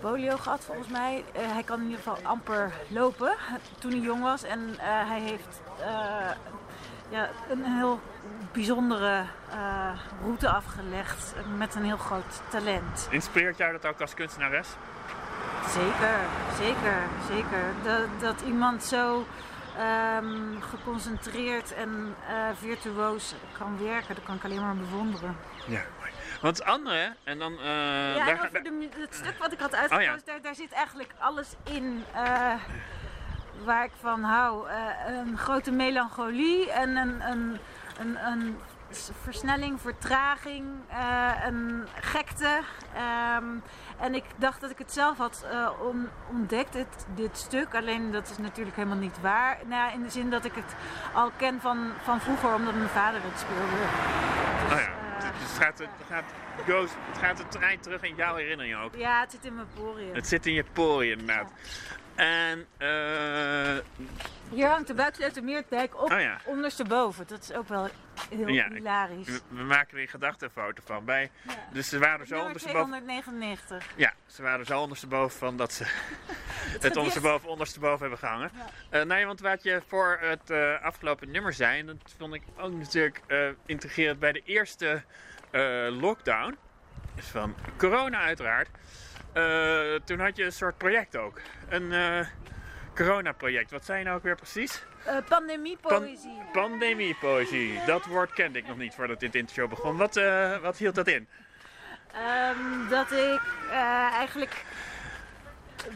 polio gehad volgens mij. Hij kan in ieder geval amper lopen toen hij jong was. En hij heeft ja, een heel bijzondere eh, route afgelegd met een heel groot talent. Inspireert jou dat ook als kunstenares? Zeker, zeker, zeker. Dat, dat iemand zo ehm, geconcentreerd en eh, virtuoos kan werken, dat kan ik alleen maar bewonderen. Ja, mooi. Want het andere, en dan... eh, Ja, daar over de, het stuk wat ik had uitgekozen, Oh ja. daar, daar zit eigenlijk alles in waar ik van hou. Een grote melancholie en een, een, een, een versnelling, vertraging, eh, een gekte. Ehm, en ik dacht dat ik het zelf had eh, on- ontdekt, dit, dit stuk. Alleen dat is natuurlijk helemaal niet waar. Nou, in de zin dat ik het al ken van, van vroeger, omdat mijn vader het speelde. Dus, Oh ja, eh, het, het gaat, het, gaat, goes, het gaat de trein terug in jouw herinneringen ook. ja, het zit in mijn poriën. Het zit in je poriën inderdaad. En, eh Hier hangt de Buiksleutermeerdijk op oh ja, ondersteboven. Dat is ook wel heel Ja, hilarisch. we, we maken er in gedachten een foto van. Bij, Ja. Dus ze waren zo ondersteboven. 299. Ja, ze waren zo ondersteboven van dat ze het ondersteboven, ondersteboven hebben gehangen. Eh, nee, want wat je voor het eh, afgelopen nummer zei, dat vond ik ook natuurlijk intrigerend bij de eerste lockdown, van corona uiteraard. Eh, toen had je een soort project ook. Een eh corona-project. Wat zei je nou ook weer precies? Eh, pandemiepoëzie. Pandemiepoëzie. Dat woord kende ik nog niet voordat dit interview begon. Wat, wat hield dat in? Ehm, dat ik eigenlijk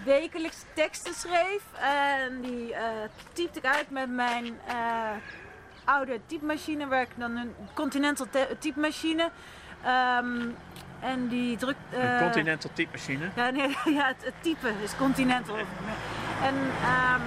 wekelijks teksten schreef. En die typte ik uit met mijn oude typemachine. Waar ik dan een Continental typemachine. Ehm, en die drukt... Een eh, Continental typemachine. Ja, nee, ja het, het type is Continental. En ehm,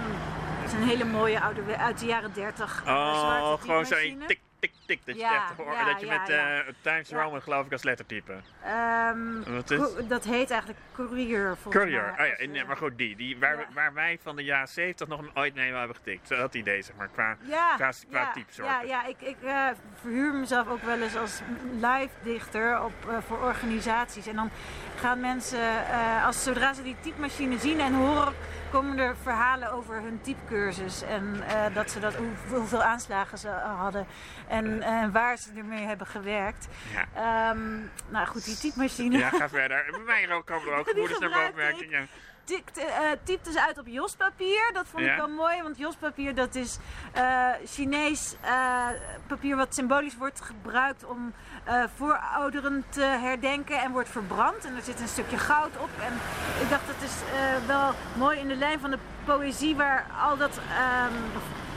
het is een hele mooie oude, uit de jaren 30. Oh, gewoon zo typemachine. een tik, tik, tik. Dat je Ja, het echt hoort. ja, dat je ja, met eh, Times. Roman geloof ik als lettertype. Ehm, Wat is- dat heet eigenlijk courier volgens Courier. mij. Oh ja, nee, eh, maar goed, die. die waar, waar wij van de jaren 70 nog ooit mee hebben getikt. Zo dat idee, zeg maar. Qua, qua, qua ja, typesoorten. ja, ja, ik, ik eh, verhuur mezelf ook wel eens als live dichter op, voor organisaties. En dan gaan mensen, als, zodra ze die typemachine zien en horen, komen er verhalen over hun typecursus. En eh, dat ze dat, hoe, hoeveel aanslagen ze hadden en waar ze ermee hebben gewerkt. Ja. Ehm, nou goed, die typemachine. Ja, ga verder. Bij mij ook komen er ook gevoelens naar tikte, eh, typte ze uit op jospapier. Dat vond Ja. ik wel mooi, want jospapier dat is eh, Chinees papier wat symbolisch wordt gebruikt om voorouderen te herdenken en wordt verbrand. En er zit een stukje goud op. En ik dacht dat is eh, wel mooi in de lijn van de poëzie waar al dat... ehm,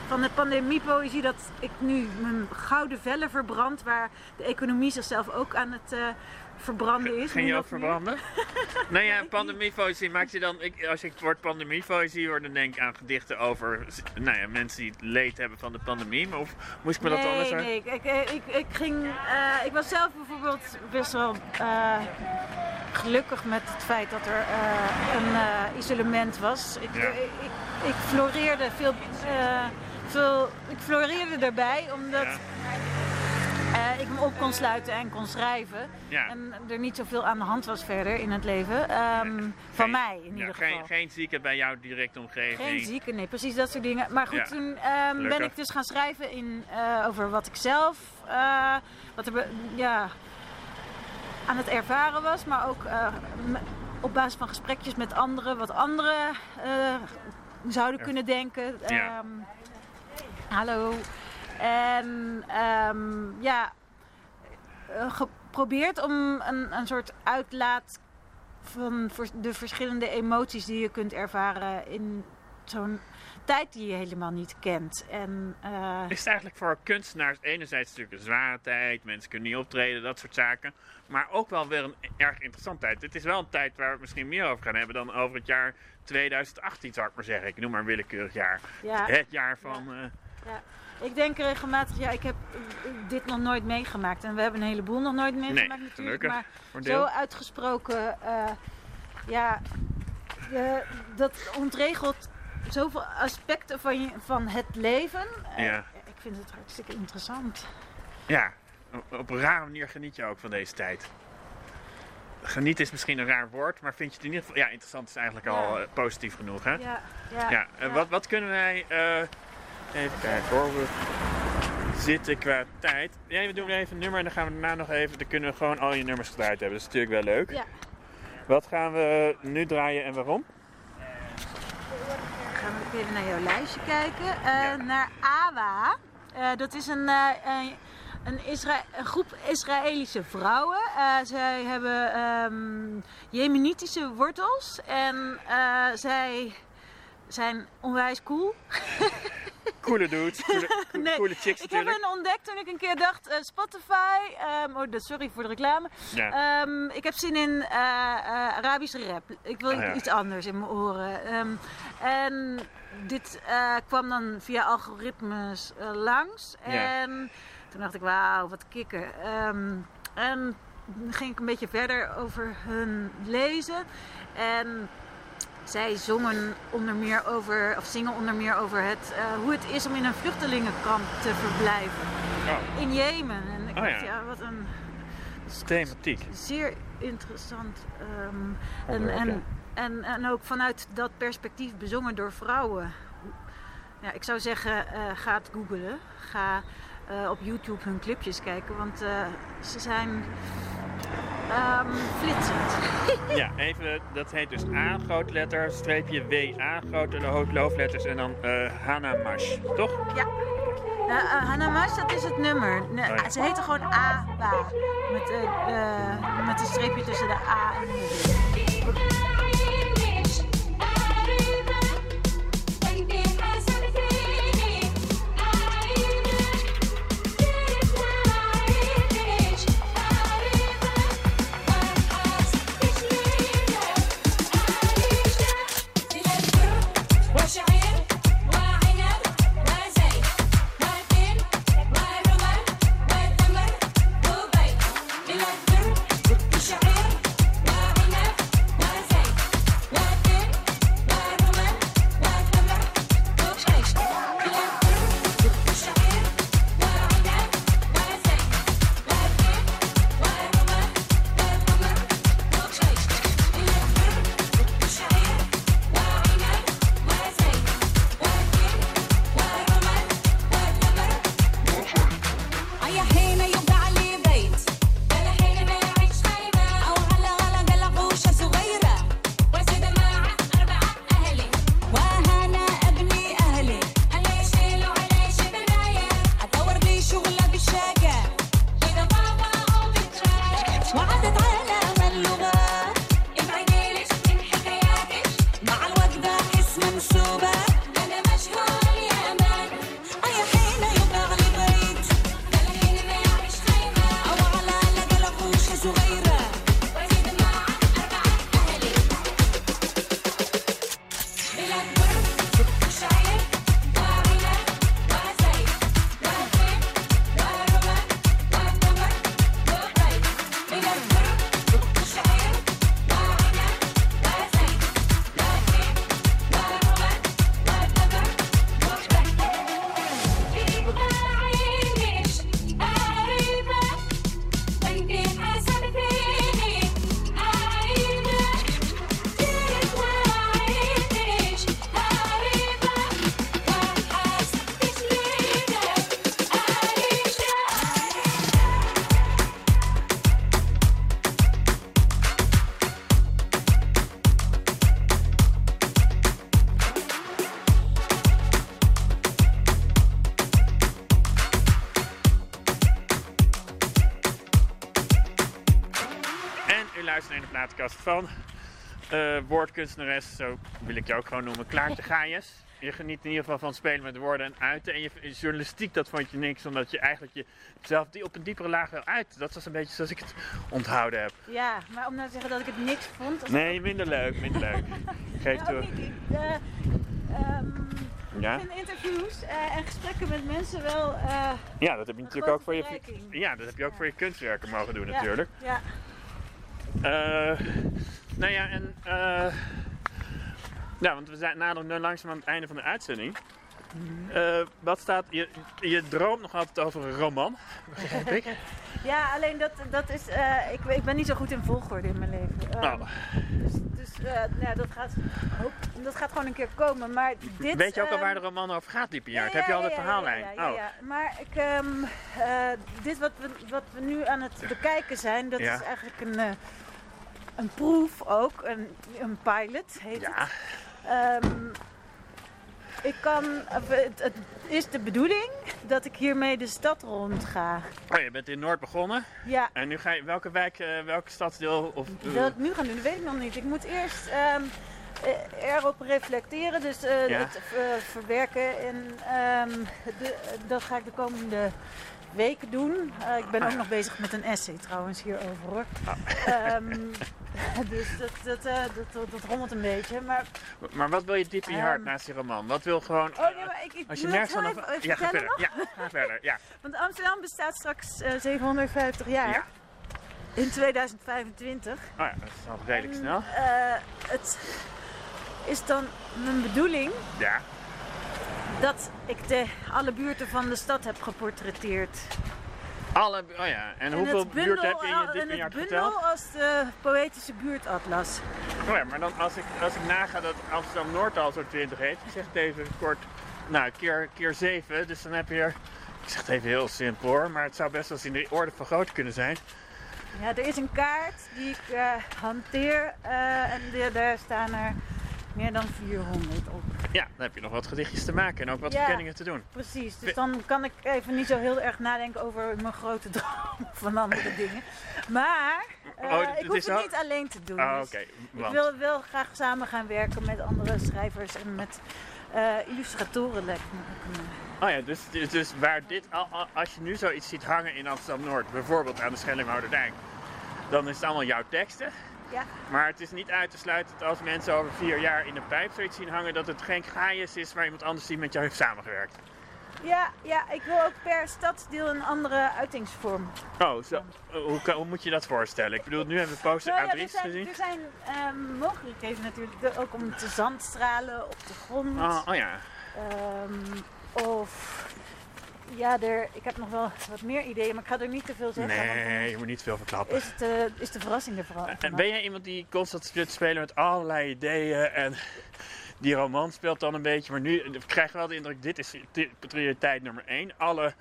van de pandemiepoëzie dat ik nu mijn gouden vellen verbrand, waar de economie zichzelf ook aan het eh, verbranden is. Ging je ook verbranden? nee, ja, pandemiepoëzie maakt je dan... Ik, als ik het woord pandemiepoëzie hoor, dan denk ik aan gedichten over nou ja, mensen die leed hebben van de pandemie. Maar of moest ik me dat anders Nee, ik, ik, ik, ik ging. eh, ik was zelf bijvoorbeeld best wel eh, gelukkig met het feit dat er eh, een eh, isolement was. Ik, Ja. ik, floreerde veel, eh, veel. Ik floreerde daarbij omdat. Ja. Eh, ik me op kon sluiten en kon schrijven. Ja. En er niet zoveel aan de hand was verder in het leven. ehm, van Geen- mij in Ja, ieder geen, geval. geen zieken bij jouw directe omgeving. Geen zieken, nee, precies dat soort dingen. Maar goed, Ja, toen ehm, ben ik dus gaan schrijven in, eh, over wat ik zelf eh, wat er, ja, aan het ervaren was. Maar ook op basis van gesprekjes met anderen, wat anderen zouden kunnen denken. Ehm, hallo. En ehm, ja, eh, geprobeerd om een, een soort uitlaat van de verschillende emoties die je kunt ervaren in zo'n tijd die je helemaal niet kent. En eh, Is het eigenlijk voor kunstenaars enerzijds natuurlijk een zware tijd, mensen kunnen niet optreden, dat soort zaken. Maar ook wel weer een erg interessante tijd. Het is wel een tijd waar we het misschien meer over gaan hebben dan over het jaar 2018, zou ik maar zeggen. Ik noem maar een willekeurig jaar. ja, Het jaar van... eh, ik denk regelmatig, ja, ik heb eh, dit nog nooit meegemaakt. En we hebben een heleboel nog nooit meegemaakt natuurlijk. gelukkig. Maar zo uitgesproken, eh, ja, de- dat ontregelt zoveel aspecten van, je, van het leven. Eh, Ja. Ik vind het hartstikke interessant. Ja, op- een rare manier geniet je ook van deze tijd. Geniet is misschien een raar woord, maar vind je het in ieder geval... Ja, interessant is eigenlijk al Ja. positief genoeg, hè? Ja, ja, Ja, en Wat, wat kunnen wij... even kijken hoor, we zitten qua tijd. Ja, we doen even een nummer en dan gaan we daarna nog even... Dan kunnen we gewoon al je nummers gedraaid hebben. Dat is natuurlijk wel leuk. Ja. Wat gaan we nu draaien en waarom? gaan we even naar jouw lijstje kijken. Eh, Ja. Naar AWA. Eh, dat is een, eh, een, een, Isra- een groep Israëlische vrouwen. Zij hebben ehm, Jemenitische wortels. En zij zijn onwijs cool. Coole dudes, coole, coole, Nee, coole chicks Ik heb hen ontdekt toen ik een keer dacht, eh, Spotify, ehm, oh, sorry voor de reclame. Ja. Ehm, ik heb zin in eh, Arabische rap. Ik wil Oh ja. iets anders in mijn oren. Ehm, en dit kwam dan via algoritmes langs. Ja. En toen dacht ik, wauw, wat kicken. En toen ging ik een beetje verder over hun lezen. En zij zongen onder meer over, of zingen onder meer over het, eh, hoe het is om in een vluchtelingenkamp te verblijven. Oh, In Jemen. En ik Oh dacht, ja. ja, wat een thematiek. zeer interessant. ehm, en, en, en, en ook vanuit dat perspectief bezongen door vrouwen. Ja, ik zou zeggen, eh, ga het googlen. Ga eh, op YouTube hun clipjes kijken, want ze zijn ehm, flitsend. Ja, even, dat heet dus A, grote letter, streepje W, A, grote hoofdletters en dan eh Hanamash, toch? Ja. Uh, Hanamash, dat is het nummer. Nee, Oh ja. Ze heten gewoon Aba. Met, eh, eh, met een streepje tussen de A en de B. plaatkast van eh, woordkunstenares, zo wil ik je ook gewoon noemen, Klaartje Gaius. Je geniet in ieder geval van spelen met woorden en uiten. En je journalistiek, dat vond je niks, omdat je eigenlijk jezelf die op een diepere laag wil uit. Dat was een beetje zoals ik het onthouden heb. Ja, maar om nou te zeggen dat ik het niks vond. Nee, minder leuk, minder leuk. Geef Ja, toe. eh, ehm, Ja? ik vind interviews eh, en gesprekken met mensen wel. ja, dat heb je natuurlijk ook voor je, ja, dat heb je ook voor je kunstwerken mogen doen ja, natuurlijk. Ja. Nou ja, en. eh ja, want we zijn naderen nu langzaam aan het einde van de uitzending. Eh, wat staat. Je, je droomt nog altijd over een roman, begrijp ik. Ja, alleen dat, dat is. eh, ik, ik ben niet zo goed in volgorde in mijn leven. Ehm, Oh. Dus, dus eh, nou, dat, gaat, hoop, dat gaat gewoon een keer komen. Maar dit, Weet je ook al ehm, waar de roman over gaat, Diepe ja, Jaart? Heb je al de ja, verhaallijn? Ja, ja, Oh. ja. Maar ik, ehm, eh, dit wat we, wat we nu aan het bekijken zijn, dat is eigenlijk een, eh, een proef ook. Een, een pilot heet Ja, het. Ehm, ik kan, het, het is de bedoeling dat ik hiermee de stad rond ga. oh, je bent in Noord begonnen. Ja, En nu ga je. Welke wijk, eh, welke stadsdeel? Of, eh, dat ik nu ga doen, dat weet ik nog niet. Ik moet eerst ehm, eh, erop reflecteren, dus Ja. het ver- verwerken. En ehm, de, dat ga ik de komende weken doen. Eh, ik ben Ah, ook ja. nog bezig met een essay trouwens hierover hoor. Ah. Ehm, dus dat, dat, eh, dat, dat, dat rommelt een beetje. Maar, Maar wat wil je diep in je hart Ehm. naast die roman? Wat wil gewoon. oh nee, maar ik, ik als je nergens van. even, even ja, ga verder. nog. Ja, ga verder. Ja. Want Amsterdam bestaat straks eh, 750 jaar. Ja. In 2025. Oh ja, dat is al redelijk En, snel. eh, het is dan mijn bedoeling Ja. Dat ik de, alle buurten van de stad heb geportretteerd. Alle, oh ja, en, hoeveel buurten heb je in je diep in het bundel geteld? als de poëtische buurtatlas. Oh ja, maar dan als ik, als ik naga dat Amsterdam Noord al zo'n 20 heeft, ik zeg het even kort, nou, keer, keer 7, dus dan heb je er, ik zeg het even heel simpel hoor, maar het zou best wel eens in de orde van grootte kunnen zijn. Ja, er is een kaart die ik eh, hanteer eh, en daar staan er meer dan 400 op. Ja, dan heb je nog wat gedichtjes te maken en ook wat Ja. verkenningen te doen. Precies, dus dan kan ik even niet zo heel erg nadenken over mijn grote droom van andere dingen. Maar eh, Oh, ik hoef het niet alleen te doen. Oh, dus Ik wil wel graag samen gaan werken met andere schrijvers en met eh, illustratoren lijkt me een, oh ja, dus, dus- dus waar dit, al- al- als je nu zoiets ziet hangen in Amsterdam Noord, bijvoorbeeld aan de Schellinghouderdijk, dan is het allemaal jouw teksten. Ja, Maar het is niet uit te sluiten dat als mensen over vier jaar in de pijp zoiets zien hangen, dat het geen gaaiers is waar iemand anders die met jou heeft samengewerkt. ja, ja, ik wil ook per stadsdeel een andere uitingsvorm. Oh, zo. Hoe, kan- hoe moet je dat voorstellen? Ik bedoel, nu hebben we poster Nou ja, er A3's zijn, gezien. er zijn ehm, mogelijkheden natuurlijk, ook om te zandstralen op de grond. Oh, oh ja. Ehm, of ja, er, ik heb nog wel wat meer ideeën, maar ik ga er niet te veel zeggen. Nee, je moet niet veel verklappen. is, het, eh, is de verrassing er vooral. En ben jij iemand die constant zit spelen met allerlei ideeën en die roman speelt dan een beetje, maar nu ik krijg wel de indruk, dit is prioriteit nummer één. Alle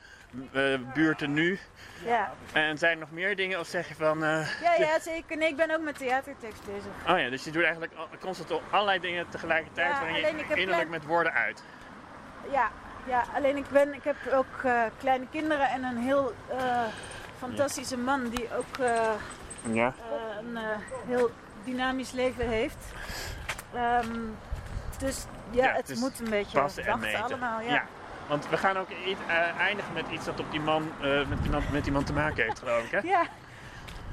eh, buurten nu. Ja. En zijn er nog meer dingen of zeg je van... eh, Ja, ja, zeker. Nee, ik ben ook met theatertekst bezig. Oh ja, dus je doet eigenlijk constant al allerlei dingen tegelijkertijd Ja, waarin je innerlijk met woorden uit. Ja, ja alleen ik, ben, ik heb ook eh, kleine kinderen en een heel eh, fantastische man die ook eh, Ja. een heel dynamisch leven heeft. Ehm, dus ja, Ja, het dus moet een beetje Passen en wachten meten. allemaal. Ja. Want we gaan ook eindigen met iets dat op die man, met, die man, met die man te maken heeft, geloof ik. Hè? Ja,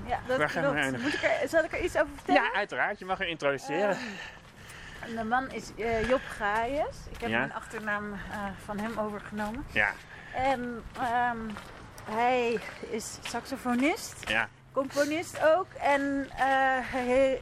ja dat Waar gaan we eindigen? Moet ik er, zal ik er iets over vertellen? Ja, uiteraard. Je mag hem introduceren. De man is eh, Job Gaius. Ik heb Ja. mijn achternaam eh, van hem overgenomen. ja, En ehm, hij is saxofonist, ja. componist ook en eh, hij,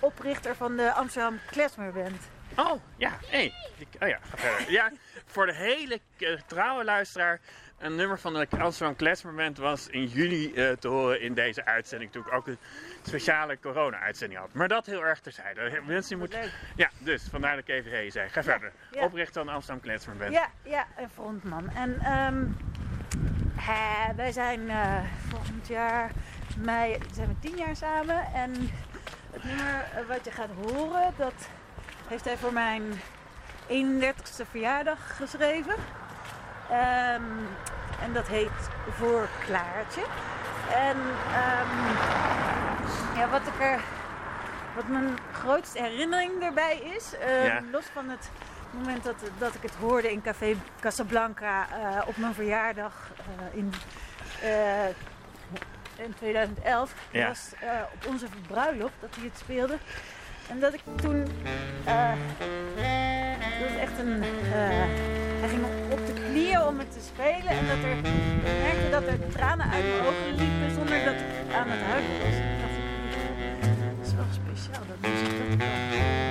oprichter van de Amsterdam Klezmer Band. Oh, ja. Hey. Ik, oh ja, ga verder. Ja, voor de hele eh, trouwe luisteraar. Een nummer van de Amsterdam Band was in juli eh, te horen in deze uitzending. Toen ik ook een speciale corona-uitzending had. Maar dat heel erg terzijde. Mensen die moeten... Leuk. Ja, dus vandaar dat ik even hey zei. Ga verder. ja. Oprichter van de Amsterdam Band. Ja, ja, frontman. En ehm, hij- wij zijn eh, volgend jaar mei zijn we tien jaar samen. En het nummer eh, wat je gaat horen, dat heeft hij voor mijn 31ste verjaardag geschreven. Ehm, en dat heet Voor Klaartje. En ehm, Ja, wat ik er. Wat mijn grootste herinnering erbij is, eh, Ja. los van het moment dat, dat ik het hoorde in Café Casablanca eh, op mijn verjaardag eh, in, in 2011, Ja. was op onze bruiloft dat hij het speelde. En dat ik toen. Dat echt een. eh, hij ging op de knieën om het te spelen en dat er. Ik merkte dat er tranen uit mijn ogen liepen zonder dat ik aan het huilen was. Ik, dat is wel speciaal dat muziek kan.